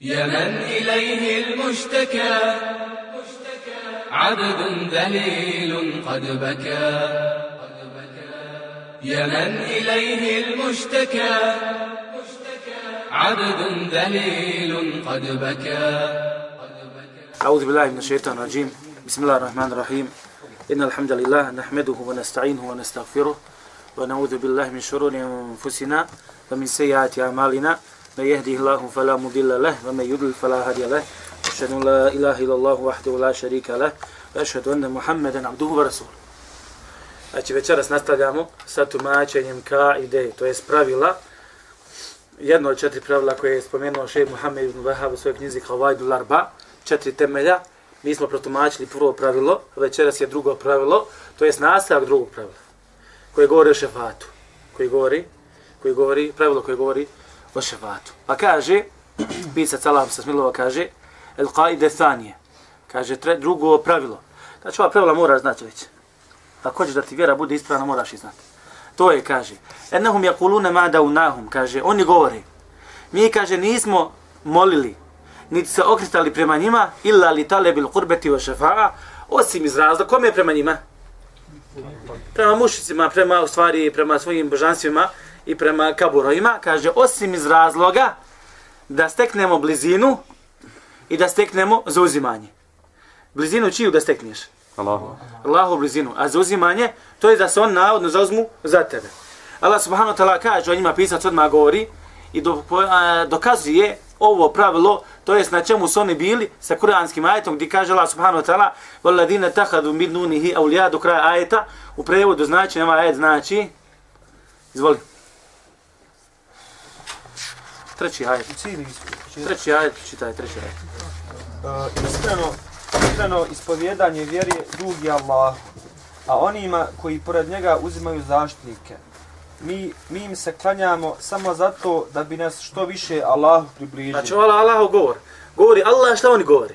يا من إليه المشتكى. عبد ذليل قد بكى. يا من إليه المشتكى. عبد ذليل قد بكى. أعوذ بالله من الشيطان الرجيم. بسم الله الرحمن الرحيم. إن الحمد لله نحمده ونستعينه ونستغفره ونعوذ بالله من شرور أنفسنا ومن سيئات أعمالنا. من يهده الله فلا مضل له ومن يضلل فلا هادي له. أشهد أن لا إله إلا الله وحده لا شريك له وأشهد أن محمدا عبده ورسوله. Znači večeras nastavljamo sa tumačenjem ka ideje, to je pravila, jedno od četiri pravila koje je spomenuo šejh Muhammed ibn Wahab u svojoj knjizi Havajdu Larba, četiri temelja, mi smo protumačili prvo pravilo, večeras je drugo pravilo, to je nastavak drugog pravila, koje govori o šefatu, koji govori, koji govori, pravilo koje govori o šefatu. Pa kaže, pisac Allah sa smilova kaže, el qaide thanije, kaže tre, drugo pravilo. Znači ova pravila mora znati već. Ako hoćeš da ti vjera bude ispravna, moraš i znati. To je, kaže, ennahum yakuluna ma daunahum, kaže, oni govore. Mi, kaže, nismo molili, niti se okretali prema njima, illa li talebil kurbeti wa šefa'a, osim iz razloga, kome je prema njima? Prema mušicima, prema, u stvari, prema svojim božanstvima i prema kaburovima, kaže, osim iz razloga da steknemo blizinu i da steknemo zauzimanje. Blizinu čiju da stekneš? Allahu. Allahu blizinu. A zauzimanje, to je da se on navodno zauzmu za tebe. Allah subhanahu wa ta'ala kaže, o njima pisac odmah govori i do, a, dokazuje ovo pravilo, to jest na čemu su oni bili sa kuranskim ajetom gdje kaže Allah subhanahu wa ta'ala وَالَّذِينَ تَحَدُوا مِدْ نُونِهِ أَوْلِيَا do kraja ajeta, u prevodu znači, nema ajet znači, izvoli. Treći ajet. Treći ajet, čitaj, treći ajet. Uh, iskreno, iskreno ispovjedanje vjeri dug je Allah, a onima koji pored njega uzimaju zaštitnike. Mi, mi im se klanjamo samo zato da bi nas što više Allahu približili. Znači, ovo Allah govor. Govori Allah, šta oni govori?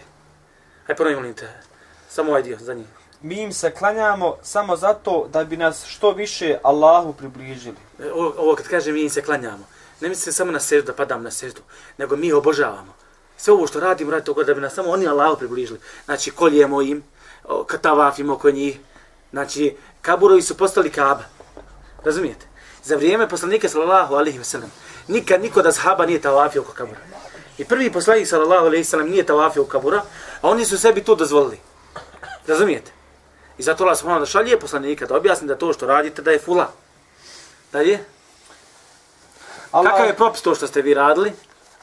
Hajde, prvo molim te. Samo ovaj dio, za njih. Mi im se klanjamo samo zato da bi nas što više Allahu približili. E, Ovo, ovo kad kaže mi im se klanjamo, ne mislim se samo na seždu, da padam na seždu, nego mi obožavamo. Sve ovo što radimo, radi toga da bi nas samo oni Allahu približili. Znači, koljemo im, katavafimo oko njih. Znači, kaburovi su postali kaba. Razumijete? Za vrijeme poslanika sallallahu alaihi wa sallam, nikad niko da sahaba nije tavafio oko kabura. I prvi poslanik sallallahu alaihi wa sallam nije tavafio oko kabura, a oni su sebi to dozvolili. Razumijete? I zato Allah subhanahu da šalje poslanika da objasni da to što radite da je fula. Dalje? Allah, Kakav je propis to što ste vi radili?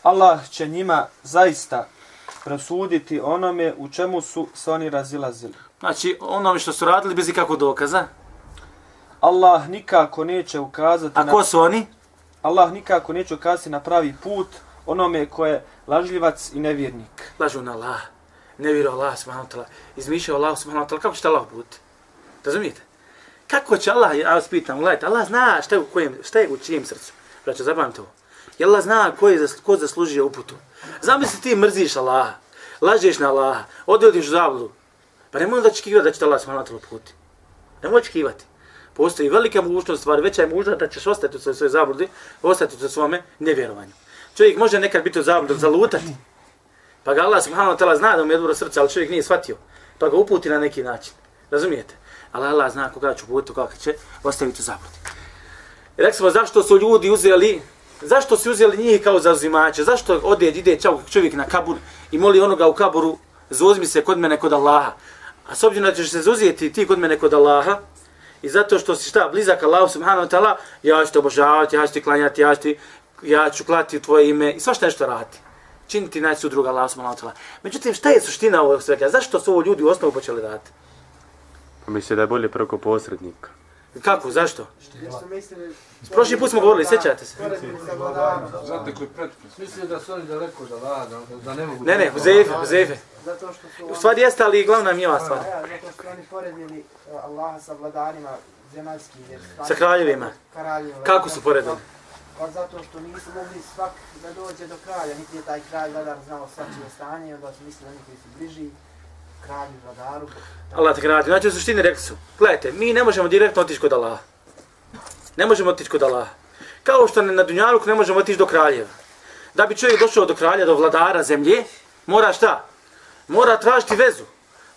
Allah će njima zaista prosuditi onome u čemu su se oni razilazili. Znači, onome što su radili bez ikakvog dokaza. Allah nikako neće ukazati A na... ko su oni? Allah nikako neće ukazati na pravi put onome ko je lažljivac i nevjernik. Lažu na Allah. Ne vjeruju Allah subhanahu wa ta'ala. Izmišljaju Allah subhanahu wa ta'ala. Kako će Allah puti? Razumijete? Kako će Allah, ja vas pitam, gledajte, Allah zna šta je u, kojem, šta je u čijem srcu. Braćo, zapamite ovo. I Allah zna ko, je, ko zaslužio uputu. Zamisli ti mrziš Allaha, lažeš na Allaha, odvodiš u zabludu. Pa nemoj da će da će te Allah subhanahu wa puti. Nemoj očekivati. Postoji velika mogućnost, stvar veća je mogućnost da ćeš ostati u svojoj svojoj zabludi, ostati u svome nevjerovanju. Čovjek može nekad biti u zabludu, zalutati. Pa ga Allah subhanahu wa ta'ala zna da mu je dobro srce, ali čovjek nije shvatio. Pa ga uputi na neki način. Razumijete? Ali Allah zna koga će uputiti, koga će ostaviti u zabludi. Rekli smo zašto su ljudi uzeli, zašto su uzeli njih kao zauzimače, zašto ode, ide čao čovjek na kabur i moli onoga u kaburu, zauzmi se kod mene kod Allaha. A s obzirom da ćeš se zauzijeti ti kod mene kod Allaha, i zato što si šta, blizak Allahu subhanahu wa ta'ala, ja ću te obožavati, ja ću ti klanjati, ja ću, ti, ja ću klati u tvoje ime i svašta nešto raditi. Činiti naći druga Allahu subhanahu wa ta'ala. Međutim, šta je suština ovog svega? Zašto su ovo ljudi u osnovu počeli raditi? Pa misle da je bolje preko posrednika. Kako? Zašto? Prošli put smo govorili, sjećate se? Znate koji pretpis? Mislim da su oni daleko da lada, da ne mogu... Ne, ne, Huzefe, Huzefe. Zato što su U stvari jeste, ali glavna mi je ova stvar. Zato što oni poredili uh, Allaha sa vladarima zemaljskih jer Sa kraljevima. Kraljevima. Kako su poredili? Pa zato što nisu mogli svak da dođe do kralja, niti je taj kralj vladar znao svačije stanje, onda su mislili koji su bliži kralju, vladaru. Allah te gradi. Znači, u suštini rekli su, gledajte, mi ne možemo direktno otići kod Allaha. Ne možemo otići kod Allaha. Kao što na Dunjaluk ne možemo otići do kraljeva. da bi čovjek došao do kralja, do vladara zemlje, mora šta? Mora tražiti vezu.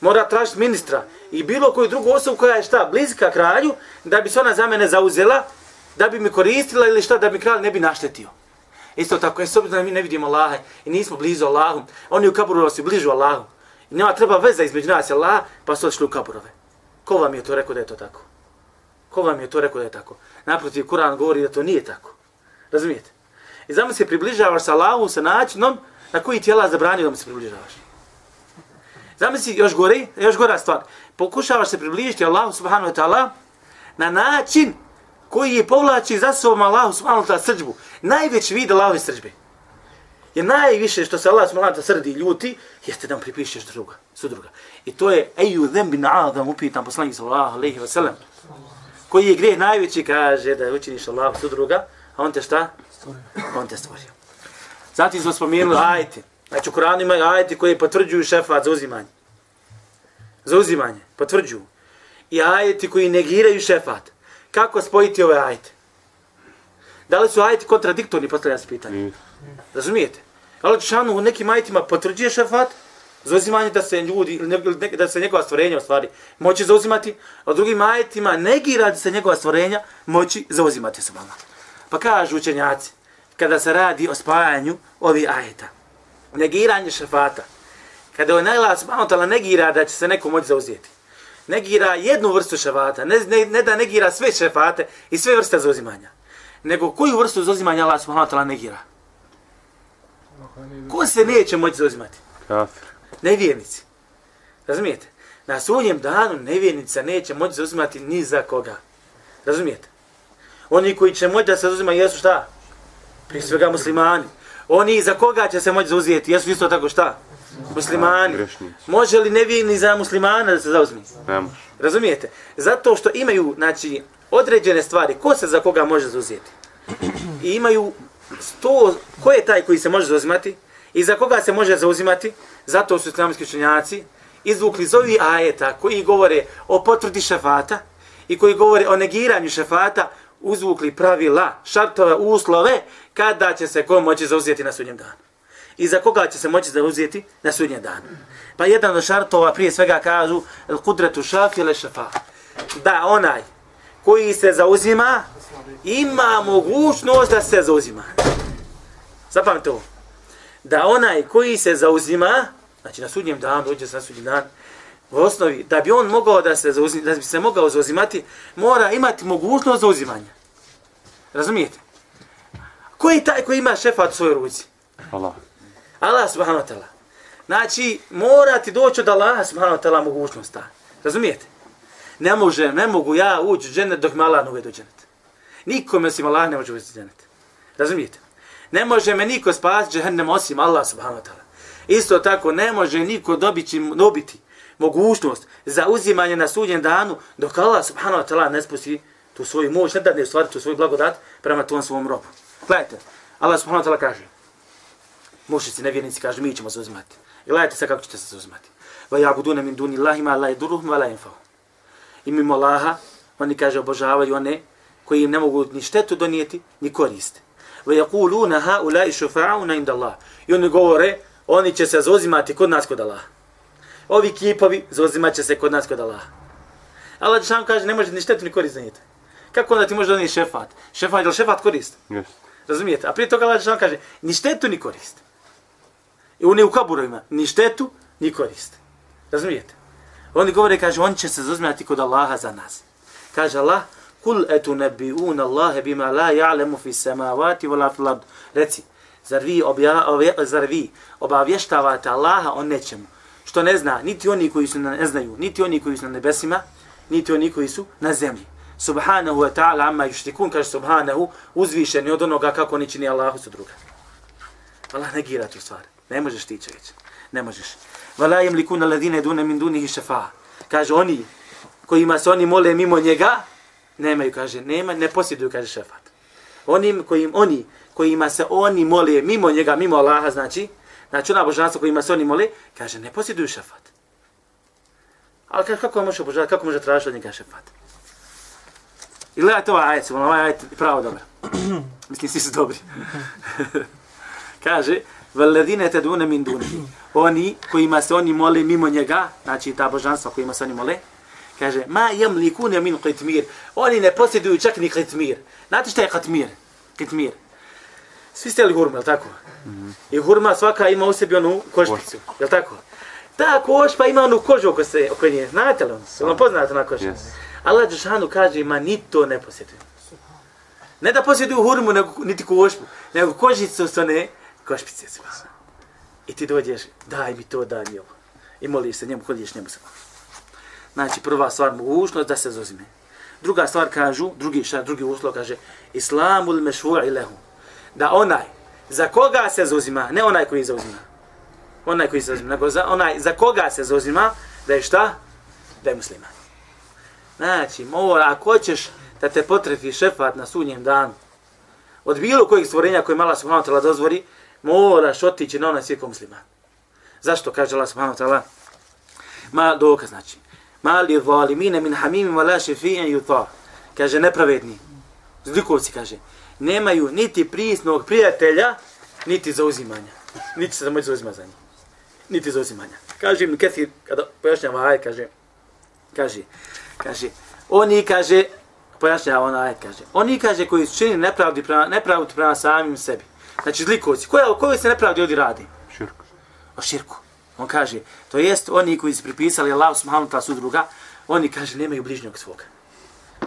Mora tražiti ministra i bilo koju drugu osobu koja je šta? Blizka kralju, da bi se ona za mene zauzela, da bi mi koristila ili šta, da bi kralj ne bi naštetio. Isto tako, je s obzirom da mi ne vidimo Allaha i nismo blizu Allahu, oni u kaburu su bližu Allahu. Nema treba veza između nas i Allaha, pa su odšli u kaburove. Ko vam je to rekao da je to tako? Ko vam je to rekao da je tako? Naprotiv, Kur'an govori da to nije tako. Razumijete? I zamisli se približavaš sa Allahom sa načinom na koji ti Allah zabranio da mu se približavaš. Zamisli još gori, još gora stvar. Pokušavaš se približiti Allahu subhanahu wa ta'ala na način koji je povlači za sobom Allahu subhanahu wa ta'ala srđbu. Najveći vid Allahove srđbe. Je najviše što se Allah ta'ala srdi i ljuti, jeste da mu pripišeš druga, sudruga. I to je eju zembi na'adam upitan poslanik sallallahu alaihi wa sallam. Koji je grijeh najveći, kaže da učiniš Allahu sudruga, a on te šta? On te stvorio. Zatim smo spomenuli ajeti. Znači u Koranu imaju ajeti koji potvrđuju šefat za uzimanje. Za uzimanje, potvrđuju. I ajeti koji negiraju šefat. Kako spojiti ove ajete? Da li su ajeti kontradiktorni, postavlja se pitanje. Razumijete? Ali Čanu u nekim ajetima potvrđuje šefat, za uzimanje da se ljudi, da se njegova stvorenja u stvari moći zauzimati, a u drugim ajetima negira da se njegova stvorenja moći zauzimati se vama. Pa kažu učenjaci, kada se radi o spajanju ovih ajeta, negiranje šefata, kada je najla subhanahu negira da će se neko moći zauzeti, negira jednu vrstu šefata, ne, ne, ne da negira sve šefate i sve vrste zauzimanja, nego koju vrstu zauzimanja Allah subhanahu ta'ala negira? Ko se neće moći zauzimati? Kafir. Nevjernici. Razumijete? Na sudnjem danu nevjernica neće moći zauzimati ni za koga. Razumijete? Oni koji će moći da se zauzimaju jesu šta? Prije svega muslimani. Oni za koga će se moći zauzijeti? Jesu isto tako šta? Muslimani. Može li nevjerni za muslimana da se zauzmi? Ne može. Razumijete? Zato što imaju, znači, određene stvari. Ko se za koga može zauzeti? I imaju sto, ko je taj koji se može zauzimati? I za koga se može zauzimati? Zato su islamski učenjaci izvukli iz ovih ajeta koji govore o potvrdi šefata i koji govore o negiranju šefata, uzvukli pravila, šartove, uslove, kada će se ko moći zauzeti na sudnjem danu. I za koga će se moći zauzeti na sudnjem danu. Pa jedan od šartova prije svega kažu kudretu šafile šefa. Da onaj koji se zauzima ima mogućnost da se zauzima. Zapamite ovo. Da onaj koji se zauzima, znači na sudnjem danu, dođe se na sudnjem dan, u osnovi, da bi on mogao da se zauzima, da bi se mogao zauzimati, mora imati mogućnost zauzimanja. Razumijete? Ko je taj koji ima šefat u svojoj ruci? Allah. Allah subhanahu wa ta'ala. Znači, mora ti doći od Allaha subhanahu wa ta'ala mogućnost ta. Razumijete? Ne može, ne mogu ja ući u dženet dok me Allah ne uvede u dženet. Nikome osim Allah ne može uvesti u dženet. Razumijete? Ne može me niko spasiti džehennem osim Allah subhanahu wa ta'ala. Isto tako, ne može niko dobiti, dobiti mogućnost za uzimanje na sudnjem danu dok Allah subhanahu wa ta'ala ne spusti tu svoju moć, ne da ne stvari tu svoju blagodat prema tom svom robu. Gledajte, Allah subhanahu wa ta'ala kaže, mušici, nevjernici, kaže, mi ćemo se uzimati. I gledajte sad kako ćete se uzimati. Va ja budune min duni Allahima la iduruhum wa la infahu. I mimo Allaha, oni kaže, obožavaju one koji im ne mogu ni štetu donijeti, ni koriste. Va yakuluna ha ulai shufa'una inda Allah. I oni govore, oni će se zauzimati kod nas kod Allaha. Ovi kipovi zauzimat će se kod nas kod Allaha. Allah Đešan kaže, ne može ni štetu ni korist donijeti. Kako onda ti može donijeti šefat? Šefat, je li šefat korist? Yes. Razumijete? A prije toga Allah Đešan kaže, ni štetu ni korist. I oni u kaburovima, ni štetu ni korist. Razumijete? Oni govore, kaže, on će se zuzmjati kod Allaha za nas. Kaže Allah, kul etu nebi'un Allahe bima la ja'lemu fi samavati vola la fil. Reci, zar vi, obja, obje, zar vi obavještavate Allaha o nečemu što ne zna niti oni koji su na, ne znaju, niti oni koji su na nebesima, niti oni koji su na zemlji. Subhanahu wa ta'ala amma yushtikun, kaže subhanahu, uzvišeni od onoga kako oni čini Allahu su druga. Allah negira tu stvar. Ne možeš ti čovječ. Ne možeš. وَلَا يَمْلِكُونَ الَّذِينَ دُونَ مِنْ min dunihi. Kaže oni kojima se oni mole mimo njega, nemaju, kaže, nema, ne posjeduju, kaže šefat. Onim kojim, oni kojima se oni mole mimo njega, mimo Allaha, znači, znači ona božanstva kojima se oni mole, kaže, ne posjeduju šefat. Ali kako može obožavati, kako može tražiti od njega šefat? I gledajte ovaj ajet, ovaj ajet je pravo dobar. Mislim, svi su dobri. kaže, veledine te dune min dunihi. Oni kojima se oni mole mimo njega, znači ta božanstva kojima se oni mole, kaže, ma jem li kune min qitmir. Oni ne posjeduju čak ni qitmir. Znate šta je qitmir? Qitmir. Svi ste li hurma, je tako? I hurma svaka ima u sebi onu košpicu, je tako? Ta košpa ima onu kožu oko, se, oko nje. Znate li ono? Se ono poznate na košpicu? Yes. Allah Đešanu kaže, ma ni to ne posjeduju. Ne da posjeduju hurmu, nego, niti košpu, nego kožicu s one košpice. su. I ti dođeš, daj mi to, daj mi ovo. I moliš se njemu, hođeš njemu se. Znači, prva stvar, mogućnost da se zozime. Druga stvar kažu, drugi šta, drugi uslov kaže, islamul mešvu'i lehu. Da onaj, za koga se zozima, ne onaj koji zauzima, onaj koji se zauzima, nego za onaj za koga se zozima, da je šta? Da je musliman. Znači, mora, ako hoćeš da te potrefi šefat na sudnjem danu, od bilo kojeg stvorenja koje mala subhanahu wa dozvori, moraš otići na onaj svijet kao musliman. Zašto kaže Allah subhanahu wa ta'ala? Ma dokaz znači. Ma li zalimine min hamimim wa la šefi'in yuta. Kaže nepravedni. Zlikovci kaže. Nemaju niti prisnog prijatelja, niti zauzimanja. Niti se da moći zauzima za njih. Niti zauzimanja. Kaže Ibn Kathir, kada pojašnjava aj, kaže, kaže, kaže, oni kaže, pojašnjava ona aj, kaže, oni kaže koji su čini nepravdi prema, nepravdu prema samim sebi. Znači zlikovci, koja, koju se nepravdi ovdje radi? Širk. o širku. On kaže, to jest oni koji su pripisali Allah subhanahu ta'ala sudruga, oni kaže nemaju bližnjog svoga.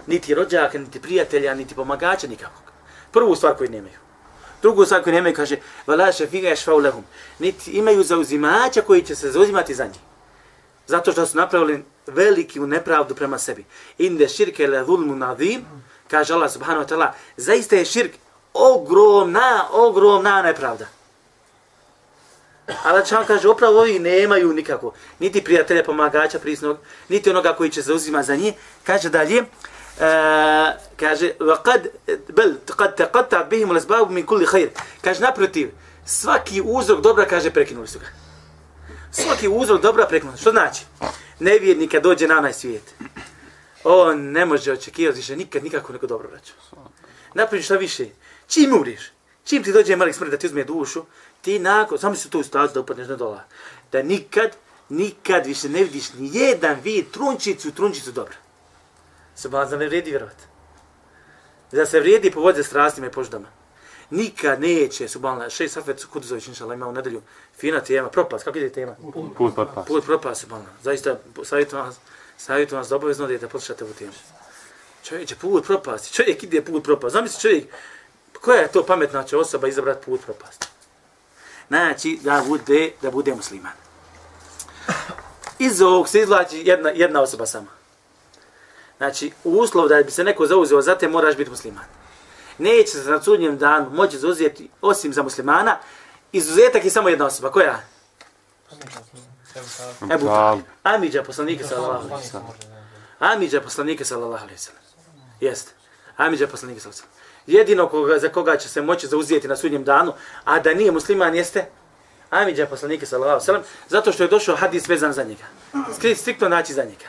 Niti rođaka, niti prijatelja, niti pomagača, nikakvog. Prvu stvar koju nemaju. Drugu stvar koju nemaju kaže, vala šefiga ješfau lehum. Niti imaju zauzimača koji će se zauzimati za njih. Zato što su napravili veliki nepravdu prema sebi. Inde širke le zulmu nadim, kaže Allah subhanahu wa ta'ala, zaista je širk ogromna, ogromna nepravda. Ali Čan kaže, upravo ovi nemaju nikako, niti prijatelja pomagača prisnog, niti onoga koji će zauzima za njih. Kaže dalje, uh, kaže, وَقَدْ بَلْ قَدْ تَقَطَّعْ بِهِمُ الْأَسْبَابُ مِنْ كُلِّ خَيْرِ Kaže, naprotiv, svaki uzrok dobra, kaže, prekinuli su ga. Svaki uzrok dobra prekinuli. Što znači? Nevjernik kad dođe na onaj svijet, on ne može očekivati više nikad nikako neko dobro vraća. Napravi šta više, Čim umriš, čim ti dođe malik smrt da ti uzme dušu, ti nakon, samo se tu stazu da upadneš na dola, da nikad, nikad više ne vidiš ni jedan vid trunčicu, trunčicu dobra. Se baza ne vredi vjerovat. Da se vrijedi po vodze strastima i poždama. Nikad neće, subhanallah, šest safet su Kuduzović, inšala, ima u nedelju, fina tema, propast, kako ide tema? Put potpas. Put propast, subhanallah. Zaista, savjetujem vas, savjetujem vas da obavezno da poslušate ovu temu. Čovječe, put propasti, čovjek ide put propasti. Zamisli čovjek, koja je to pametna će osoba izabrati put propasti? Znači, da bude, da bude musliman. Iz ovog se izvlači jedna, jedna osoba sama. Znači, uslov da bi se neko zauzeo za te, moraš biti musliman. Neće se na sudnjem danu moći zauzeti osim za muslimana, izuzetak je samo jedna osoba. Koja? Ebu Talib. Amidža poslanika sallallahu alaihi sallam. Amidža poslanika sallallahu alaihi sallam. Jeste. Amidža poslanika sallallahu alaihi sallam. Jedino koga, za koga će se moći zauzeti na sudnjem danu, a da nije musliman, jeste Amidža poslanika sallallahu alaihi sallam, zato što je došao hadis vezan za njega. Skrit, striktno naći za njega.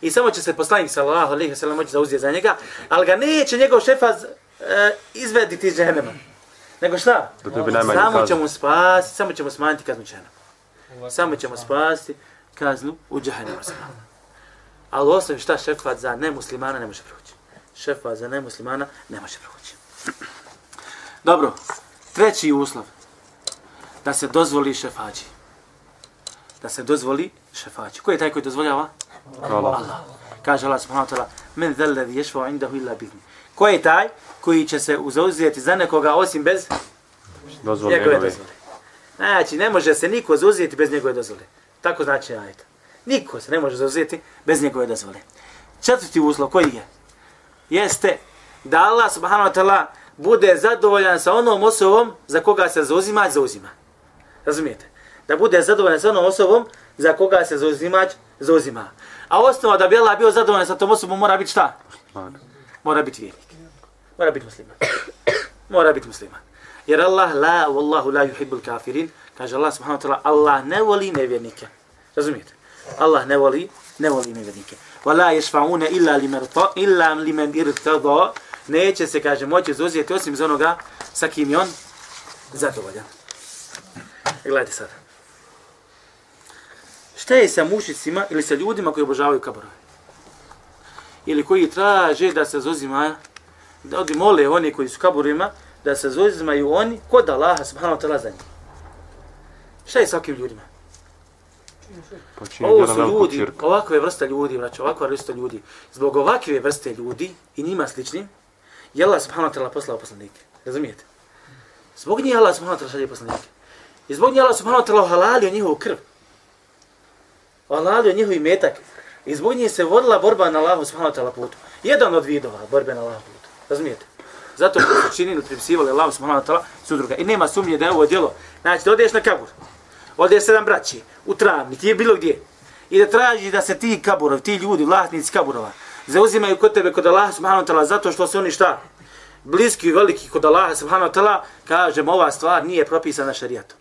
I samo će se poslanik sallallahu alaihi sallam moći zauzeti za njega, ali ga neće njegov šefaz e, izvediti iz džehennema. Nego šta? Samo ćemo spasiti, samo ćemo smanjiti kaznu džehennema. Samo ćemo spasiti kaznu u džehennemu. Ali osim šta šefat za nemuslimana ne može proći. Šefat za nemuslimana ne može proći. Dobro, treći uslov. Da se dozvoli šefađi. Da se dozvoli šefađi. Ko je taj koji dozvoljava? Allah. Allah. Kaže Allah subhanahu wa ta'ala, men zelle vi ješfa indahu illa bizni. Ko je taj koji će se zauzeti za nekoga osim bez Dozvoli njegove dozvole? Znači, ne može se niko zauzeti bez njegove dozvole. Tako znači ajet. Niko se ne može zauzeti bez njegove dozvole. Četvrti uslov koji je? Jeste da Allah subhanahu wa ta'ala bude zadovoljan sa onom osobom za koga se zauzima, zauzima. Razumijete? Da bude zadovoljan sa onom osobom za koga se zauzimač, zauzima. A osnova da bi Allah bio zadovoljan sa tom osobom mora biti šta? Mora biti vjernik. Mora biti musliman. Mora biti musliman. Jer Allah la, wallahu la yuhibbul kafirin, kaže Allah subhanahu wa ta'ala, Allah ne voli nevjernike. Razumijete? Allah ne voli, ne voli nevjernike. Wala yashfa'una illa liman illa liman irtada. Neće se, kaže, moći zauzeti osim za onoga sa kim je on zadovoljan. Gledajte sada. Šta je sa mušicima ili sa ljudima koji obožavaju kaborove? Ili koji traže da se zozima, da odi mole oni koji su kaburima, da se zozimaju oni kod Allaha subhanahu wa ta'ala za njih. Šta je sa ovakvim ljudima? Počinje Ovo su ljudi, ovakve vrste ljudi, braćo, ovakva vrsta ljudi. Zbog ovakve vrste ljudi i njima slični, je Allah subhanahu wa ta'ala poslao poslanike. Razumijete? Zbog njih Allah subhanahu wa ta'ala šalje poslanike. I zbog njih Allah subhanahu wa ta'ala halalio njihovu krv. Halalio njihov metak. I zbog njih se vodila borba na Allahu subhanahu wa ta'ala putu. Jedan od vidova borbe na Allahu putu. Razumijete? Zato što su činili, pripisivali Allahu subhanahu wa ta'ala sudruga. I nema sumnje da je ovo djelo. Znači, da odeš na kabur, ode sedam braći, u travni, ti je bilo gdje. I da traži da se ti kaburov, ti ljudi, vlasnici kaburova, zauzimaju kod tebe, kod Allaha subhanahu wa ta'ala, zato što su oni šta? Bliski i veliki kod Allaha subhanahu wa ta'ala, kažem, ova stvar nije propisana šarijatom.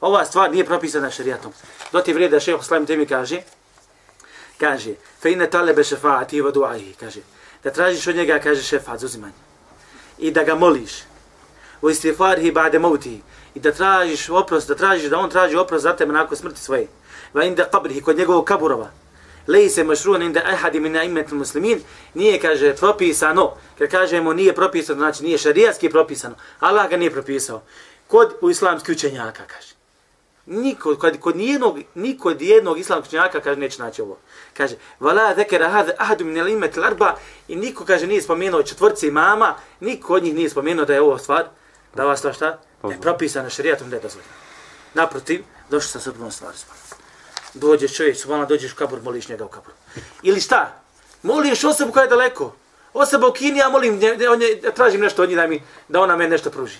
Ova stvar nije propisana šarijatom. Do ti vrijede da šeho Slavim temi kaže, kaže, fe ine talebe šefaati wa duahi, kaže, da tražiš od njega, kaže šefat, zauzimanje. I da ga moliš. U istighfarihi ba'de mauti i da tražiš oprost, da tražiš da on traži oprost za tebe nakon smrti svoje. Va inda qabrihi kod njegovog kaburova. Lejse mašruan inda ahadi min aimetul muslimin, nije, kaže, propisano. Kad kažemo nije propisano, znači nije šarijatski propisano. Allah ga nije propisao. Kod u islamski učenjaka, kaže. Niko, kod, kod nijednog, niko od jednog islamskog učenjaka, kaže, neće naći ovo. Kaže, vala zekera hada ahadu min aimetul larba, i niko, kaže, nije spomenuo četvrci imama, niko od njih nije spomenuo da je ovo stvar, da ova stvar šta? Da je propisano šarijatom da je dozvoljeno. Naprotiv, došli sa srpnom stvari. Dođe čovjek, subhana, dođeš u kabur, moliš njega u kabur. Ili šta? Moliš osobu koja je daleko. Osoba u Kini, ja molim, nje, nje, ja tražim nešto od njih da, mi, da ona meni nešto pruži.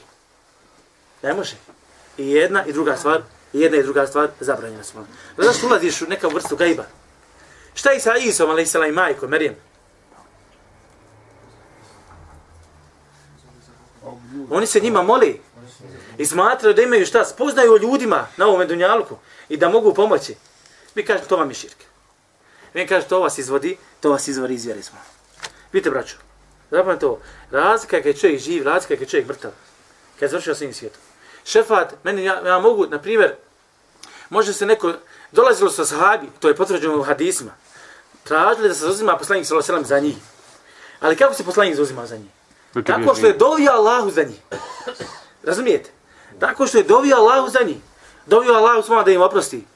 Ne može. I jedna i druga stvar, i jedna i druga stvar zabranjena su. Zašto ulaziš u neka vrstu gajba? Šta je sa Isom, ali i majkom, Merijem? Oni se njima moli. I smatraju da imaju šta, spoznaju o ljudima na ovom dunjalku i da mogu pomoći. Mi kažemo, to vam je širke. Mi kažemo, to vas izvodi, to vas izvodi iz vjeri smo. Vidite, braćo, zapamljate ovo, razlika je kad je čovjek živ, razlika je kad je čovjek mrtav. Kad je završio svim svijetom. Šefat, meni, ja, ja mogu, na primjer, može se neko, dolazilo sa sahabi, to je potvrđeno u hadisima, tražili da se zauzima poslanik s.a.v. za njih. Ali kako se poslanik zauzima za njih? Tako što je dovio Allahu za njih. Razumijete? Tako što je dovio Allahu za njih. Dovio Allahu smala da im oprosti.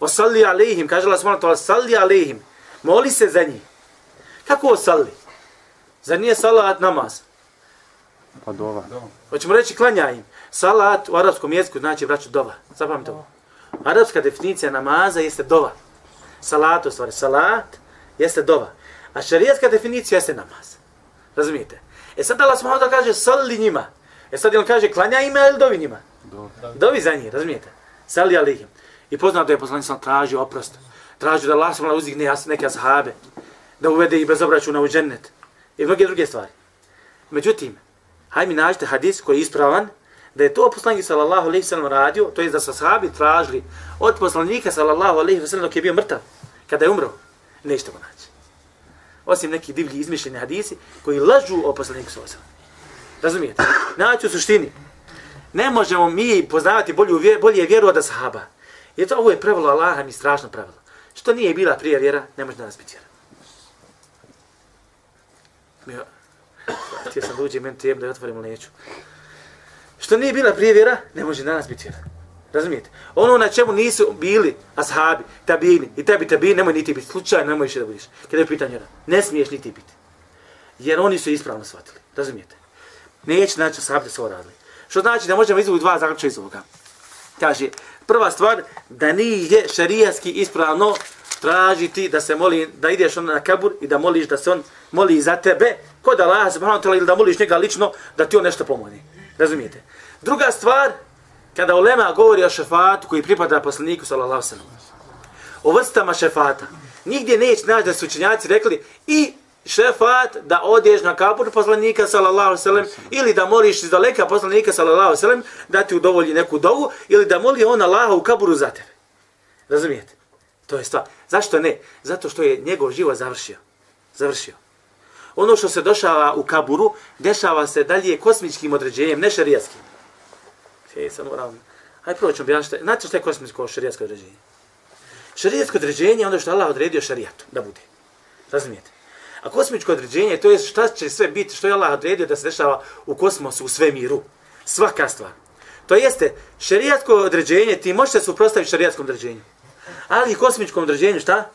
Osalli alejhim, kaže Allah smala to, osalli alejhim. Moli se za njih. Kako osalli? Za nije salat namaz? Pa dova. Hoćemo reći klanja im. Salat u arapskom jeziku znači vraću dova. Zapamite ovo. Arapska definicija namaza jeste dova. Salat u stvari. Salat jeste dova. A šarijatska definicija jeste namaz. Razumijete? E sad Allah da kaže salli njima. E sad on kaže klanja ima ili dovi njima? Dova. Dovi za njih, razumijete? Sali alihim. I poznato je poslanik sam tražio oprost. Tražio da Allah sam uzdigne jas- neke ashabe. Da uvede i bez obračuna u džennet. I mnoge druge stvari. Međutim, haj mi nađite hadis koji je ispravan, da je to poslanik sallallahu alaihi sallam radio, to je da su ashabi tražili od poslanika sallallahu alaihi sallam dok je bio mrtav, kada je umro, nećete go naći. Osim neki divlji izmišljeni hadisi koji lažu o poslaniku sallallahu alaihi sallam. Razumijete? Znači u suštini, ne možemo mi poznavati bolju bolje vjeru od ashaba. Jer to ovo je pravilo Allaha mi strašno pravilo. Što nije bila prije vjera, ne može danas biti vjera. Ja, htio sam da uđem, meni tijem da je otvorim, neću. Što nije bila prije vjera, ne može danas biti vjera. Razumijete? Ono na čemu nisu bili ashabi, tabini i tebi tabini, nemoj niti biti. Slučajno nemoj više da budiš. Kada je pitanje vjera, ne smiješ niti biti. Jer oni su ispravno shvatili. Razumijete? Neće znači ashabi da su ovo radili. Što znači da možemo izvući dva zaključa iz ovoga. Kaže, prva stvar, da nije šarijatski ispravno tražiti da se moli, da ideš on na kabur i da moliš da se on moli za tebe, kod Allah subhanahu wa ta'ala ili da moliš njega lično, da ti on nešto pomogne. Razumijete? Druga stvar, kada ulema govori o šefatu koji pripada poslaniku sallallahu sallam, o vrstama šefata, nigdje neće naći da su učenjaci rekli i šefat da odeš na kabur poslanika sallallahu sallam ili da moliš iz daleka poslanika sallallahu sallam da ti udovolji neku dovu ili da moli on Allaha u kaburu za tebe. Razumijete? To je stvar. Zašto ne? Zato što je njegov život završio. Završio. Ono što se došava u kaburu, dešava se dalje kosmičkim određenjem, ne šarijaskim. E, sad moram Ajde prvo ću objasniti. Znate što je kosmičko šarijatsko određenje? Šarijatsko određenje je ono što Allah odredio šarijatu da bude. Razumijete? A kosmičko određenje to je šta će sve biti, što je Allah odredio da se dešava u kosmosu, u svemiru. Svaka stvar. To jeste, šarijatsko određenje, ti možeš se suprostaviti šarijatskom određenju. Ali kosmičkom određenju šta?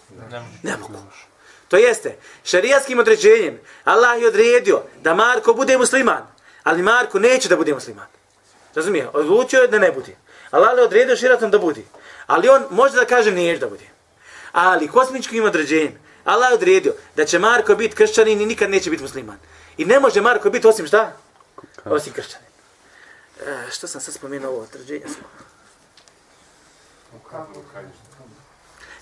Ne mogu. To jeste, šarijatskim određenjem Allah je odredio da Marko bude musliman, ali Marko neće da bude musliman. Razumije? Odlučio je da ne bude. Allah je odredio širatom da bude. Ali on može da kaže neće da bude. Ali kosmičkim određenjem Allah je odredio da će Marko biti kršćanin i nikad neće biti musliman. I ne može Marko biti osim šta? Osim kršćanin. E, što sam sad spomenuo ovo određenje?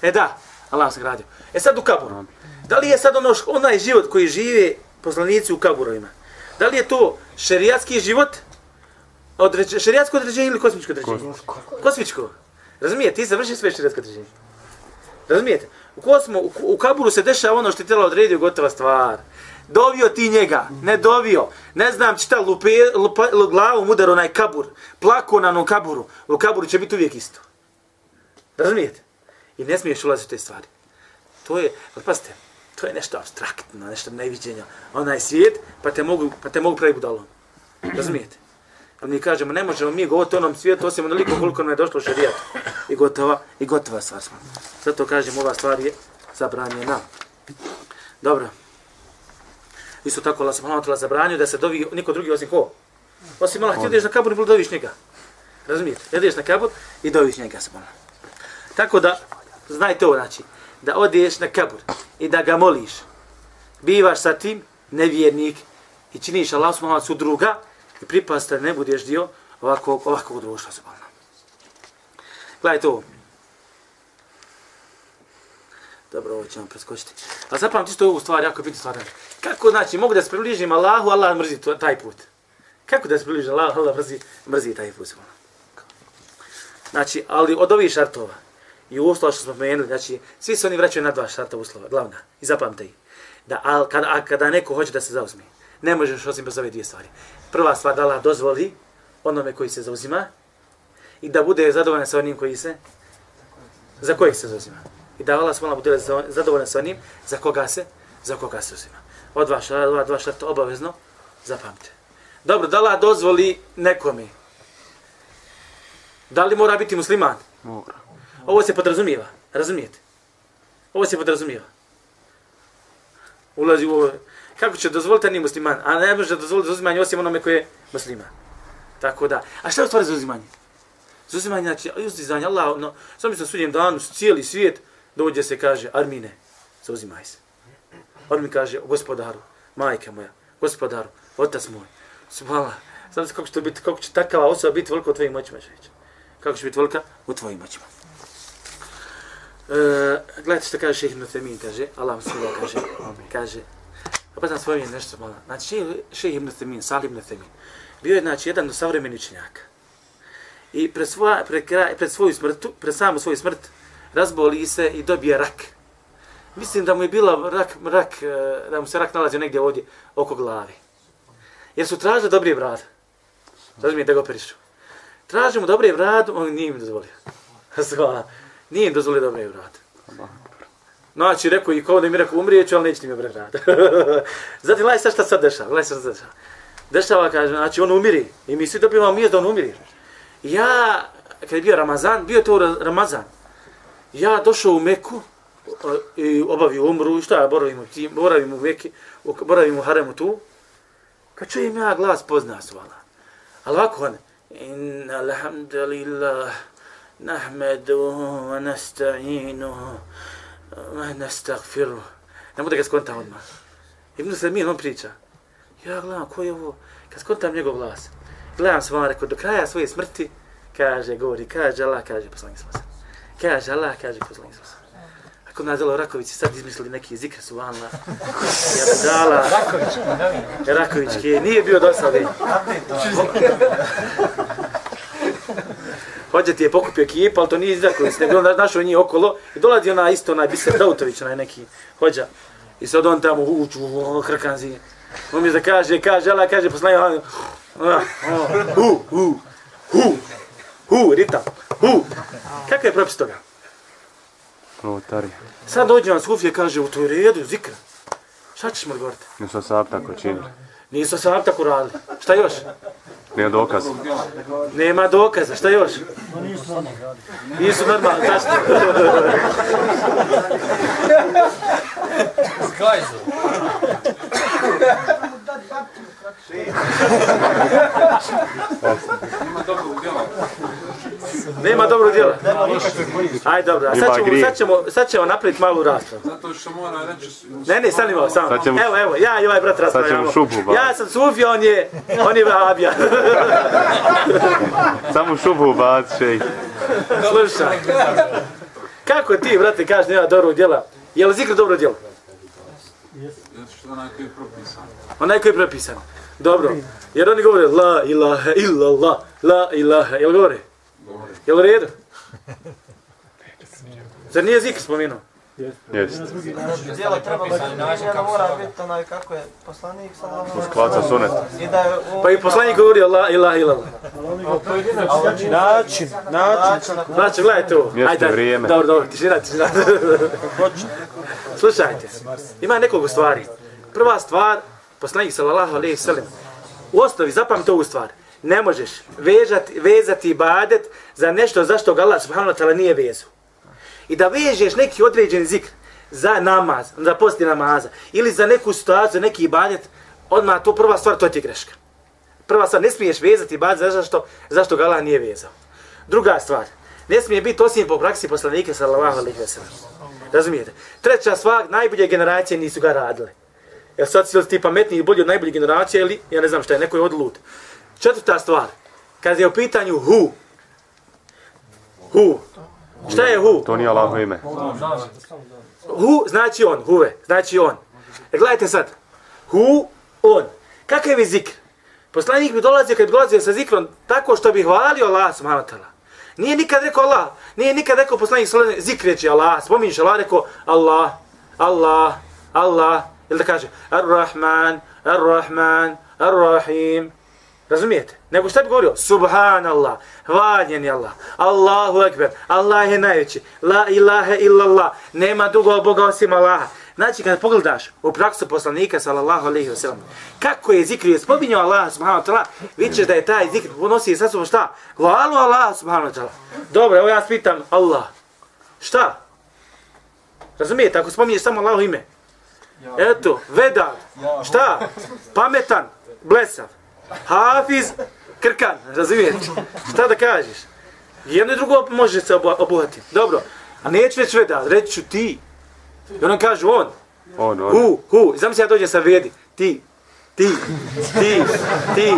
E da, Allah se gradio. E sad u kaburu. Da li je sad ono, onaj život koji žive poslanici u kaburovima? Da li je to šerijatski život? Određe, šerijatsko određenje ili kosmičko određenje? Kosmičko. Razumijete? Ti završi sve šerijatsko određenje. Razumijete? U, kosmo, u, u kaburu se dešava ono što je tela odredio gotova stvar. Dovio ti njega, ne dovio. Ne znam šta, lupe, lupa, glavom udar onaj kabur. Plako na onom kaburu. U kaburu će biti uvijek isto. Razumijete? I ne smiješ ulaziti u te stvari. To je, ali pazite, to je nešto abstraktno, nešto neviđenja. Onaj svijet, pa te mogu, pa te mogu pravi budalom. Razumijete? Ali mi kažemo, ne možemo mi govoriti o onom svijetu, osim onoliko koliko nam je došlo šarijat. I gotova, i gotova stvar smo. Zato kažem, ova stvar je zabranjena. Dobro. Isto tako, Allah subhanahu wa ta'ala zabranio da se dovi niko drugi osim ko? Osim Allah, ti ideš na kabur i doviš njega. Razumijete? Ideš na kabur i doviš njega subhanahu. Tako da, znajte ovo, znači, da odeš na kabur i da ga moliš, bivaš sa tim nevjernik i činiš Allah subhanahu wa ta'ala druga i pripast da ne budeš dio ovakvog, ovakvog društva subhanahu. Gledajte ovo. Dobro, ovo ćemo preskočiti. A zapamati isto ovu stvar, jako bitnu stvar. Kako znači, mogu da se približim Allahu, Allah mrzi taj put. Kako da se približim Allahu, Allah mrzi, mrzi taj put. Znači, ali od ovih šartova i uslova što smo pomenuli, znači, svi se oni vraćaju na dva šarta uslova, glavna. I zapamte ih. Da, a, kada, a kada neko hoće da se zauzme, ne možeš osim bez ove dvije stvari. Prva stvar, da Allah dozvoli onome koji se zauzima i da bude zadovoljan sa onim koji se, za kojih se zauzima i da Allah smola bude zadovoljan sa onim za koga se, za koga se uzima. Od dva šarta, dva, dva šarta obavezno zapamte. Dobro, da Allah dozvoli nekome. Da li mora biti musliman? Mora. Ovo se podrazumijeva, razumijete? Ovo se podrazumijeva. Ulazi u ovo. Kako će dozvoliti ni musliman? A ne može dozvoliti zauzimanje osim onome koje je musliman. Tako da. A šta je u stvari zauzimanje? Zauzimanje, znači, uzdizanje Allah, no, sam mislim sudjem danu, cijeli svijet, dođe se kaže, Armine, zauzimaj se. Mi kaže, gospodaru, majka moja, gospodaru, otac moj, subhala, znam se kako će biti, kako će takava osoba biti velika u tvojim moćima, šeće. Kako će biti velika u tvojim moćima. E, gledajte što kaže Šehim Nuthemin, kaže, Allah mu kaže, kaže, pa znam svojim nešto malo. Znači, Šehim Nuthemin, Salim Nuthemin, bio je, znači, jedan od savremenih činjaka. I pred, svoja, pred, kraj, pred svoju smrt, pred samu svoju smrt, razboli se i dobije rak. Mislim da mu je bila rak, rak, e, da mu se rak nalazio negdje ovdje oko glavi. Jer su tražili dobri brad. Razumije da ga operišu. Traži mu dobri brad, on nije im dozvolio. Zvala. Nije im dozvolio dobri brad. Znači, rekao i kao da mi rekao umrijeću, ali neće mi me brad. Zatim, gledaj sad šta sad dešava. Gledaj sad šta dešava. Dešava, kaže, znači on umiri. I mi svi dobivamo mjesto da on umiri. Ja, kad je bio Ramazan, bio je to Ramazan ja došao u Meku i obavio umru, šta ja boravim u, tim, boravim u Meki, boravim u Haremu tu, kad čujem ja glas pozna svala. Ali ovako on, inna alhamdulillah, nahmedu, wa nasta'inu, wa nasta'gfiru. Ne bude ga skontam odmah. Ibn Salmin, on priča. Ja gledam, ko je ovo? Kad skontam njegov glas, gledam se vam, rekao, do kraja svoje smrti, kaže, govori, kaže Allah, kaže poslanik sallam. Kaže Allah, kaže poslanik Isus. Ako nas delo Raković sad izmislili neki zikr su vanla. Ja bi dala. Raković, nije bio do sada. Hođe ti je pokupio ekipa, ali to nije iz Raković, nego našao njih okolo i dolazi ona isto, onaj Biser Dautović, onaj neki hođa. I sad on tamo uču, hrkanzi. On mi da kaže, kaže, Allah kaže, poslanik, uh, uh, uh, uh, hu, ritam, hu. Kakav je propis toga? Novotarija. Sad dođe vam Sufije kaže, u to je redu, zikra. Šta ćeš mu odgovoriti? Nisu sab tako činili. Nisu sad tako radili. Šta još? Nije dokaz. Nema dokaza, šta još? Nisu normalni, tačno. Skajzu. Ima dobrog djela. Nema dobro djela. Ajde, dobro. A sad ćemo, sad ćemo, sad ćemo napraviti malu raspravu. Zato što mora reći... Ne, ne, stani malo, samo. Sad ćemo- Evo, evo, ja i ovaj brat raspravljamo. šupu baviti. Ja sam Sufi, on je, on je Vahabija. Samo šupu ubac, šej. Slušaj. Kako ti, brate, kažeš nema dobrog djela? Je li zikr dobro djelo? Što onaj koji je propisan. Onaj koji je prepisan. Dobro. Jer oni govore la ilaha illallah, la ilaha. Jel govore? Govori. Jel u redu? Zar nije zikr spomenuo? Jest. Djelo treba da mora biti onaj kako je poslanik sallallahu alejhi ve Skvaca sunet. I da je u... Pa i poslanik govori la ilaha illallah. Način, način kako. Znači, gledajte ovo. Mjesto Ajde, vrijeme. Dobro, dobro, tišina, tišina. Slušajte, ima nekoliko stvari. Prva stvar, poslanik sallallahu alejhi ve sellem. U osnovi zapamti ovu stvar. Ne možeš vežati, vezati ibadet za nešto zašto ga Allah subhanahu wa ta'ala nije vezu. I da vežeš neki određeni zikr za namaz, za posti namaza, ili za neku situaciju, neki ibadet, odmah to prva stvar, to ti je greška. Prva stvar, ne smiješ vezati ibadet za zašto, zašto ga Allah nije vezao. Druga stvar, ne smije biti osim po praksi poslanika sallallahu alejhi ve sellem. Razumijete? Treća stvar, najbolje generacije nisu ga radile. Jel sad si ti pametniji i bolji od najbolje generacije ili, ja ne znam šta je, neko je odlut. Četvrta stvar, kad je u pitanju hu, hu, šta je hu? To nije Allaho ime. Hu znači on, huve, znači on. E, gledajte sad, hu, on. Kakav je zikr? Poslanik bi dolazio kad bi dolazio sa zikrom tako što bi hvalio Allah subhanahu wa. Nije nikad rekao Allah, nije nikad rekao poslanik sallallahu alejhi ve sellem, zikr reći Allah, spominješ Allah, rekao Allah, Allah, Allah, ili da kaže Ar-Rahman, Ar-Rahman, Ar-Rahim. Razumijete? Nego šta bi govorio? Subhanallah, hvaljen je Allah, Allahu Ekber, Allah je najveći, la ilaha illallah, nema drugog Boga osim Allaha. Znači, kad pogledaš u praksu poslanika, sallallahu alaihi wa sallam, kako je zikrio, je spominjao Allah, subhanahu wa ta'ala, vidit ćeš da je taj zikr unosi sa sobom šta? Hvalu Allah, subhanahu wa ta'ala. Dobro, evo ja spitam Allah. Šta? Razumijete, ako spominješ samo Allahu ime. Eto, vedar. Šta? Pametan, blesav. Hafiz, krkan. Razumijete? Šta da kažeš? Jedno i drugo može se obu- obuhati. Dobro. A neću reći vedar, reći ću ti. I on kaže on. On, on. Hu, hu. Znam se ja dođem sa vedi. Ti. Ti. Ti. Ti.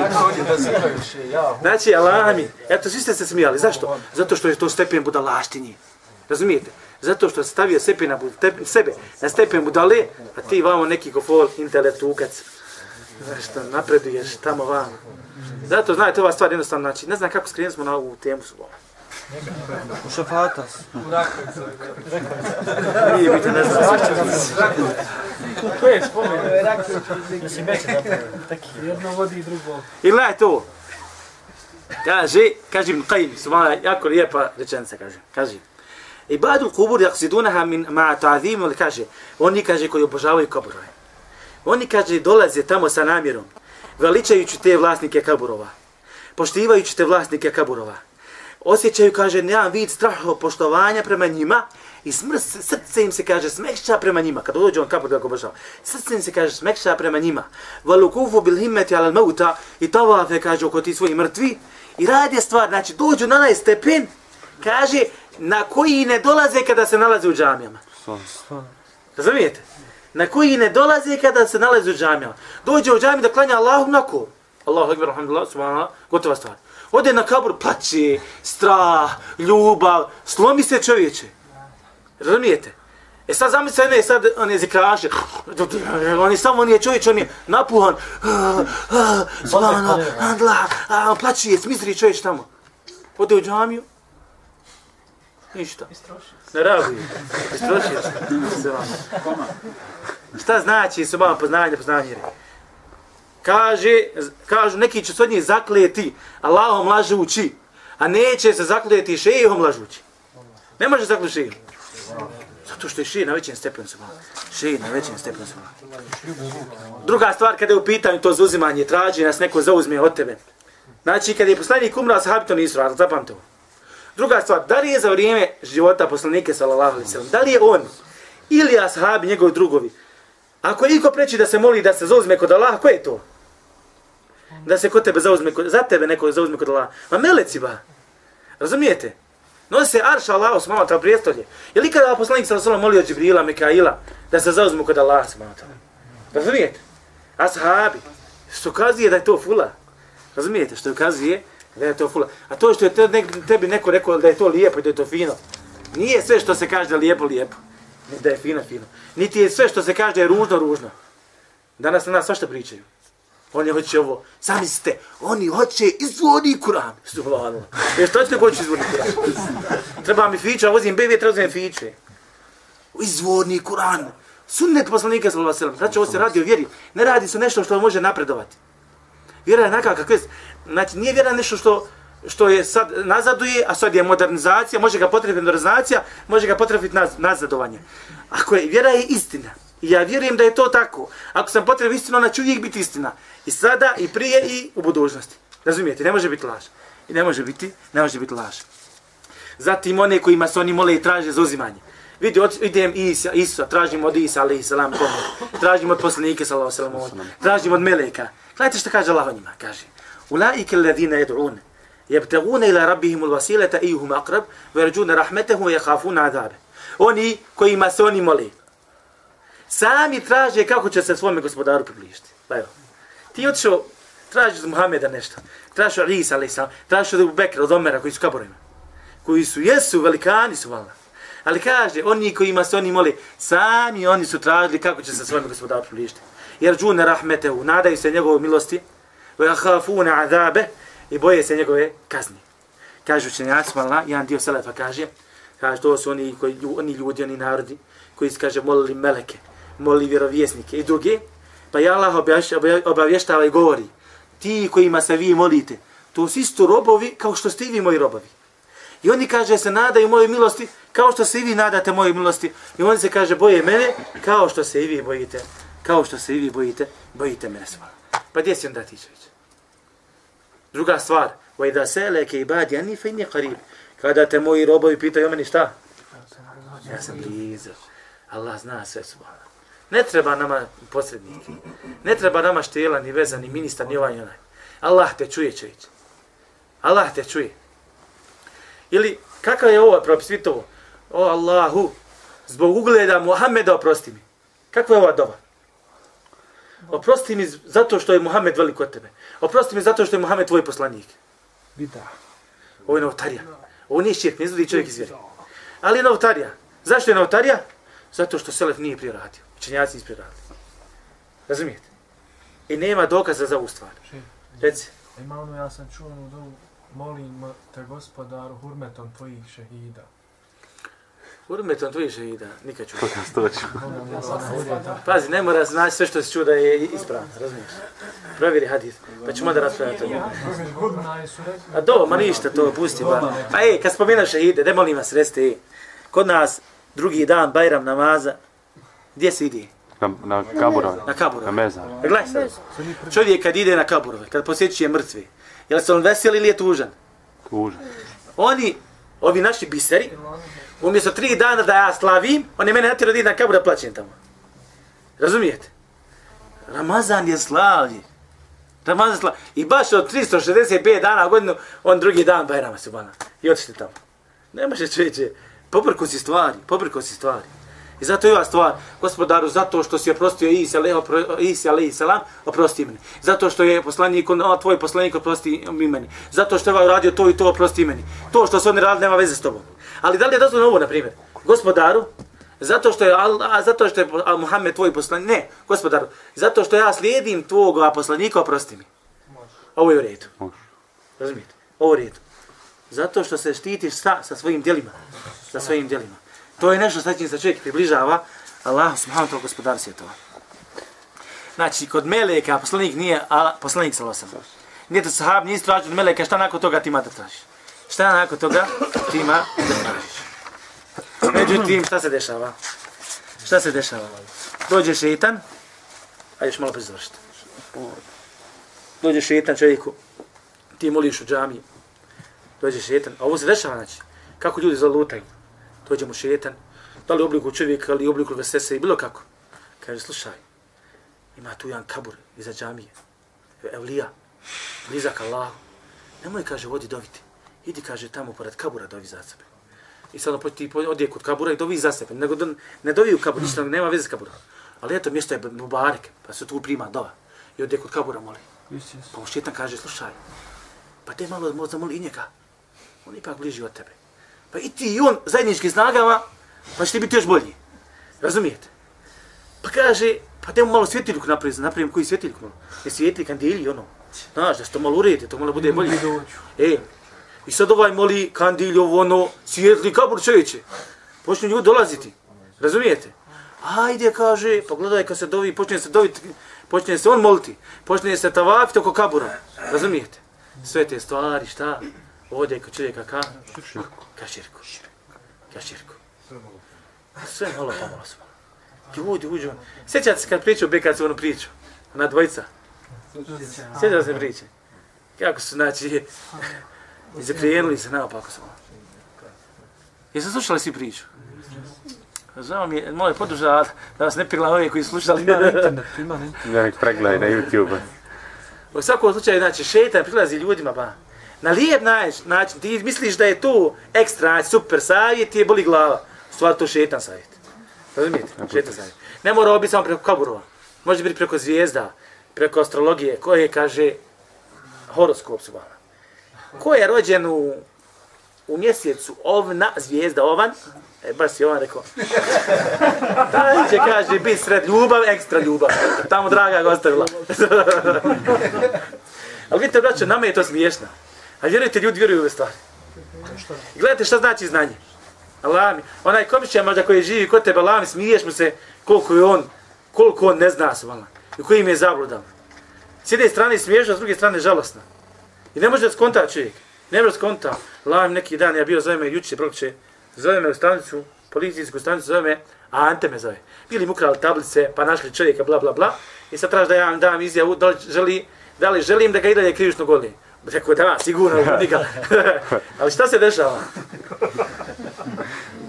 Znači, Allah mi. Eto, svi ste se smijali. Zašto? Zato što je to stepen budalaštinji. Razumijete? Zato što stavio sebe na, bud- te- sebe na stepen budale, a ti vamo neki gofol intelektukac. Znaš što, napreduješ tamo vamo. Zato, znajte, ova stvar jednostavno, znači, ne znam kako skrenuli smo na ovu temu su U šafatas. Nije biti, ne znam. To je. Mislim, već je Jedno vodi drugo. I gledajte ovo. Kaže, kaže Ibn Qayyim, subhana, jako lijepa rečenica, kaže. Kaže, Ibadul kubur yaksidunaha min ma ta'zimu, ali kaže, oni kaže koji obožavaju kaburove. Oni kaže dolaze tamo sa namjerom, veličajući te vlasnike kaburova, poštivajući te vlasnike kaburova. Osjećaju, kaže, nemam vid straho poštovanja prema njima i smrs, srce im se, kaže, smekša prema njima. Kada dođe on kabur da ga obožava, srce im se, kaže, smekša prema njima. Valukufu bil himmeti alal mauta i tavafe, kaže, oko ti svoji mrtvi. I radi stvar, znači, dođu na onaj stepen, kaže, na koji ne dolaze kada se nalaze u džamijama. Razumijete? Na koji ne dolaze kada se nalaze u džamijama. Dođe u džamiju da klanja Allahu nako. Allahu ekber, alhamdulillah, subhanallah, gotova stvar. Ode na kabur, plaće, strah, ljubav, slomi se čovječe. Razumijete? E sad zamisli ne, sad on je zikraše, on je samo, on je čovječ, on je napuhan, subhanallah, Allah, a, on plaće, smisli čovječ tamo. Ode u džamiju, ništa. Ne reaguje. Istrošio se. Šta znači subhana poznanje, poznanje vjere? Kaže, kažu neki će se od njih zakleti Allahom lažući, A neće se zakljeti šejihom lažući. Ne može zakljeti šejihom. Zato što je šej na većem stepenu se Šej na većem stepenu se Druga stvar, kada je u pitanju to zauzimanje, traži nas neko zauzme od tebe. Znači, kada je poslanik umrao, sahabi to nisu radili, zapamte ovo. Druga stvar, da li je za vrijeme života poslanike, sallallahu alaihi sallam, da li je on ili ashabi, njegovi drugovi, ako je iko preći da se moli da se zauzme kod Allaha, ko je to? Da se kod tebe zauzme, kod, za tebe neko zauzme kod Allaha. Ma meleci ba. Razumijete? Nosi se arša Allaha, su malo prijestolje. Je li kada poslanik sallallahu alaihi molio Džibrila, Mikaila, da se zauzme kod Allaha, su malo Razumijete? Ashabi. Što kazuje da je to fula. Razumijete? Što kazuje da je to fula. A to što je te, ne, tebi neko rekao da je to lijepo i da je to fino. Nije sve što se kaže da je lijepo, lijepo. Da je fino, fino. Niti je sve što se kaže da je ružno, ružno. Danas na nas svašta pričaju. Oni hoće ovo, sami ste, oni hoće izvodi Kur'an. Subhanallah. Jer što ćete hoće izvodi Kur'an? Treba mi fiče, vozim bebe, treba uzem fiče. Izvodni Kur'an. Sunnet poslanika sallallahu alejhi ve sellem. Znači ovo se radi o vjeri. Ne radi se nešto što može napredovati. Vjera je neka kakve, znači nije vjera nešto što što je sad nazaduje, a sad je modernizacija, može ga potrebiti modernizacija, može ga potrebiti naz, nazadovanje. Ako je vjera je istina, i ja vjerujem da je to tako, ako sam potrebi istinu, ona će uvijek biti istina. I sada, i prije, i u budućnosti. Razumijete, ne može biti laž. I ne može biti, ne može biti laž. Zatim one kojima se oni mole i traže za uzimanje. Vidi, od, idem Isa, Isa, tražim od Isa, alaihi salam, tražim od poslanike, sallahu salam, tražim od Meleka. Gledajte što kaže Allah o njima, kaže. Ulaike alladhina yad'un yabtaguna ila rabbihim alwasilata ayyuhum aqrab wa yarjuna rahmatahu wa yakhafuna 'adabahu. Oni koji ma se oni moli. Sami traže kako će se svome gospodaru približiti. Pa evo. Ti otišao, tražiš od Muhameda nešto. Tražiš od Isa, ali sam, tražiš od Bekra, od Omera, koji su kaborima. Koji su, jesu, velikani su, vala. Ali kaže, oni koji ima se oni moli, sami oni su tražili kako će se svome gospodaru približiti jer džune rahmetehu, nadaju se njegovoj milosti, ve عَذَابَ azabe, i boje se njegove kazni. Kažu učenjaci, Allah, jedan dio selefa kaže, kaže, to su oni, koji, oni ljudi, oni narodi, koji se kaže, molili meleke, molili vjerovjesnike i drugi, pa je Allah obavještava i govori, ti kojima se vi molite, to su isto robovi kao što ste i vi moji robovi. I oni kaže se nadaju moje milosti kao što se i vi nadate moje milosti. I oni se kaže boje mene kao što se i vi bojite kao što se i vi bojite, bojite mene svala. Pa gdje si onda ti će Druga stvar, wa idha salaka ibadi ani fa inni qarib. Kada te moji robovi pitaju o meni šta? Ja sam blizu. Allah zna sve subhana. Ne treba nama posrednike. Ne treba nama štela, ni veza, ni ministar, ni ovaj onaj. Allah te čuje, čević. Allah te čuje. Ili, kakav je ovo propis, vidite ovo? O Allahu, zbog ugleda Muhammeda oprosti mi. Kakva je ova doba? Oprosti mi zato što je Muhammed velik od tebe. Oprosti mi zato što je Muhammed tvoj poslanik. Bida. Ovo je novotarija. Ovo nije širk, ne izvodi čovjek iz vjeri. Ali je novotarija. Zašto je novotarija? Zato što Selef nije prije radio. Čenjaci nije prije radio. Razumijete? I nema dokaza za ovu stvar. Reci. Ima ono, ja sam čuo ono dovu, molim te gospodaru hurmetom tvojih šehida. Hurmetom tvojih šehida, nikad ću. Pokaz to ću. Pazi, ne mora znači sve što se čuo da je ispravno, razumiješ? Provjeri hadis, pa ćemo da raspravljati o njemu. A do, ma ništa to, pusti ba. Pa ej, kad spomenaš šehide, ne molim vas, reste, kod nas drugi dan, Bajram namaza, gdje se ide? Na, na kaburove. Na kaburove. Na mezar. Gledaj sad. Čovjek kad ide na kaburove, kad posjećuje mrtve, je li se on vesel ili je tužan? Tužan. Oni, ovi naši biseri, umjesto tri dana da ja slavim, oni mene natjerao da idem na kabur da plaćem tamo. Razumijete? Ramazan je slavlje. Ramazan je slavlje. I baš od 365 dana u godinu, on drugi dan Bajrama se bana. I otište tamo. Nemaš se čovječe. Poprko si stvari, poprko si stvari. I zato je ova stvar, gospodaru, zato što si oprostio Isa, ale, opro, Isa alaihi salam, oprosti meni. Zato što je poslanik, on, tvoj poslanik, oprosti mi meni. Zato što je ovaj uradio to i to, oprosti meni. To što se oni radili, nema veze s tobom. Ali da li je dozvoljeno ovo, na primjer? Gospodaru, zato što je, a, zato što je Muhammed tvoj poslanik, ne, gospodaru, zato što ja slijedim tvog poslanika, oprosti mi. Ovo je u redu. Razumijete? Ovo je u redu. Zato što se štitiš sa, sa svojim djelima. Sa svojim djelima. To je nešto sa čim se čovjek približava Allah subhanahu wa ta'ala gospodar svjetova. Znači, kod Meleka poslanik nije a poslanik sa. Nije to sahab, nije tražio od Meleka, šta nakon toga ti ima da tražiš? Šta nakon toga ti ima da tražiš? Međutim, šta se dešava? Šta se dešava? Dođe šeitan, a još malo pa završiti. Dođe šeitan čovjeku, ti moliš u džamiji, dođe šeitan, a ovo se dešava, znači, kako ljudi zalutaju. Dođe mu šeitan, da li u obliku čovjeka, ali u obliku vesese i bilo kako. Kaže, slušaj, ima tu jedan kabur iza džamije, evlija, blizak Allah. Nemoj, kaže, vodi doviti. Idi, kaže, tamo pored kabura dovi za sebe. I sad ti odje kod kabura i dovi za sebe. Nego da ne dovi u kabur, ništa nema veze s kaburom. Ali eto, mjesto je Mubarek, pa se tu prima dova. I odje kod kabura moli. Pa mu šetan kaže, slušaj, pa te malo možda moli i njega. On ipak bliži od tebe. Pa i ti i on zajednički snagama, pa će ti biti još bolji. Razumijete? Pa kaže, pa te mu malo svjetiljku napraviti, napravim koji svjetiljku malo. Je svijetli kandili, ono. Znaš, da se to malo uredi, to malo bude bolje. E, i sad ovaj moli kandilj, ovo ono, svijetli kabur čovječe. Počnu ljudi dolaziti. Razumijete? Ajde, kaže, pogledaj kad se dovi, počne se doviti, počne se on moliti, počne se tavafiti oko kabura. Razumijete? Sve te stvari, šta? Ovdje kod čovjeka ka? Ka širku. Ka širku. Sve malo pomalo smo. Ljudi uđu. Sjećate se kad pričao Bekac onu priču? Na dvojica. Sjećate se priče? Kako su, znači, zaprijenuli se naopako smo. Jeste slušali svi priču? Znamo mi, moj podrža da vas ne pila ove koji slušali. Ima na internet, ima na internet. Nek pregledaj na YouTube. U svakom slučaju, znači, šetan prilazi ljudima, ba. Na lijep način, ti misliš da je to ekstra, super savjet, ti je boli glava. Stvar to šetan savjet. Razumijete? Šetan savjet. Ne mora ovo biti samo preko kaburova. Može biti preko zvijezda, preko astrologije, koje kaže horoskop su vala. Ko je rođen u, u mjesecu ovna, zvijezda ovan, e, baš si ovan rekao, taj će, kaže, biti sred ljubav, ekstra ljubav. Tamo draga ga ostavila. Ali vidite, braćo, nama je to smiješno. A vjerujte, ljudi vjeruju u ove stvari. I gledajte šta znači znanje. Allah mi, onaj komišća možda koji živi kod tebe, Allah mi, smiješ mu se koliko je on, koliko on ne zna su. I koji im je zabludan. S jedne strane smiješno, s druge strane žalostno. I ne može da skonta čovjek. Ne može da skonta. Allah mi neki dan, ja bio zove me juče, prokće, zove me u stanicu, policijsku stanicu, zove me, a Ante me zove. Bili mu ukrali tablice, pa našli čovjeka, bla, bla, bla. I sad traži da ja vam dam izjavu, da li, želi, da li želim da ga i dalje krivično goli. Rekao, da, sigurno, nikad. Ali šta se dešava?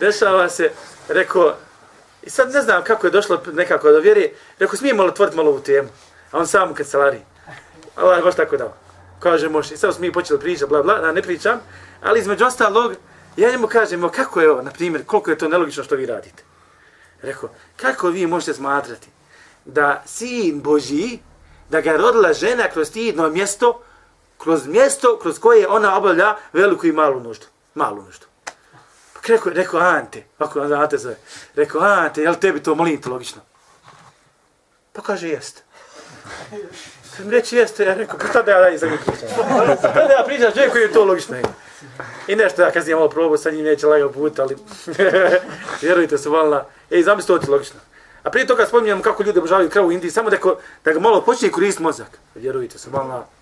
dešava se, rekao, i sad ne znam kako je došlo nekako do vjeri, rekao, smijemo li otvoriti malo ovu temu? A on sam kad salari. Allah baš tako dao. Kaže, može, i sad smo mi počeli pričati, bla, bla, da ne pričam, ali između ostalog, ja njemu kažem, kako je ovo, na primjer, koliko je to nelogično što vi radite. Rekao, kako vi možete smatrati da sin Boži, da ga rodila žena kroz tidno mjesto, kroz mjesto kroz koje ona obavlja veliku i malu nuždu. Malu nuždu. Pa rekao, rekao Ante, ako vam Ante zove, rekao Ante, jel tebi to molim te logično? Pa kaže, jeste. Kad mi reći jeste, ja rekao, pa tada ja dalje za njih pričam. Tada ja pričam, čovjek koji je to logično. I nešto ja kasnije malo probao, sa njim neće lagao put, ali vjerujte se, valna. Ej, zamisli to ti logično. A prije toga spominjam kako ljudi obožavaju kravu u Indiji, samo da, ko, da ga malo počne koristiti mozak. Vjerujte se, valna.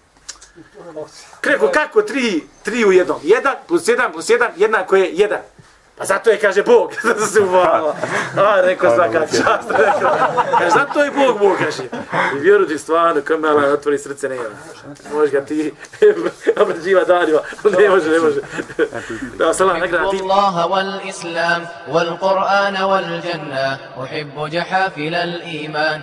Kreko, kako tri, tri u jednom? Jedan plus jedan plus jedan, jednako je jedan. Pa zato je, kaže, Bog, da se uvalo. A, rekao svaka čast, rekao. Kaže, zato je Bog, Bog, kaže. I vjeru ti stvarno, kamela, otvori srce, ne ima. Možeš ga ti obrđiva danima. Ne može, ne može. Da, salam, ne gleda ti. Uhibbu Allaha wal Islam, wal Qur'ana wal Jannah, uhibbu jahafila al iman,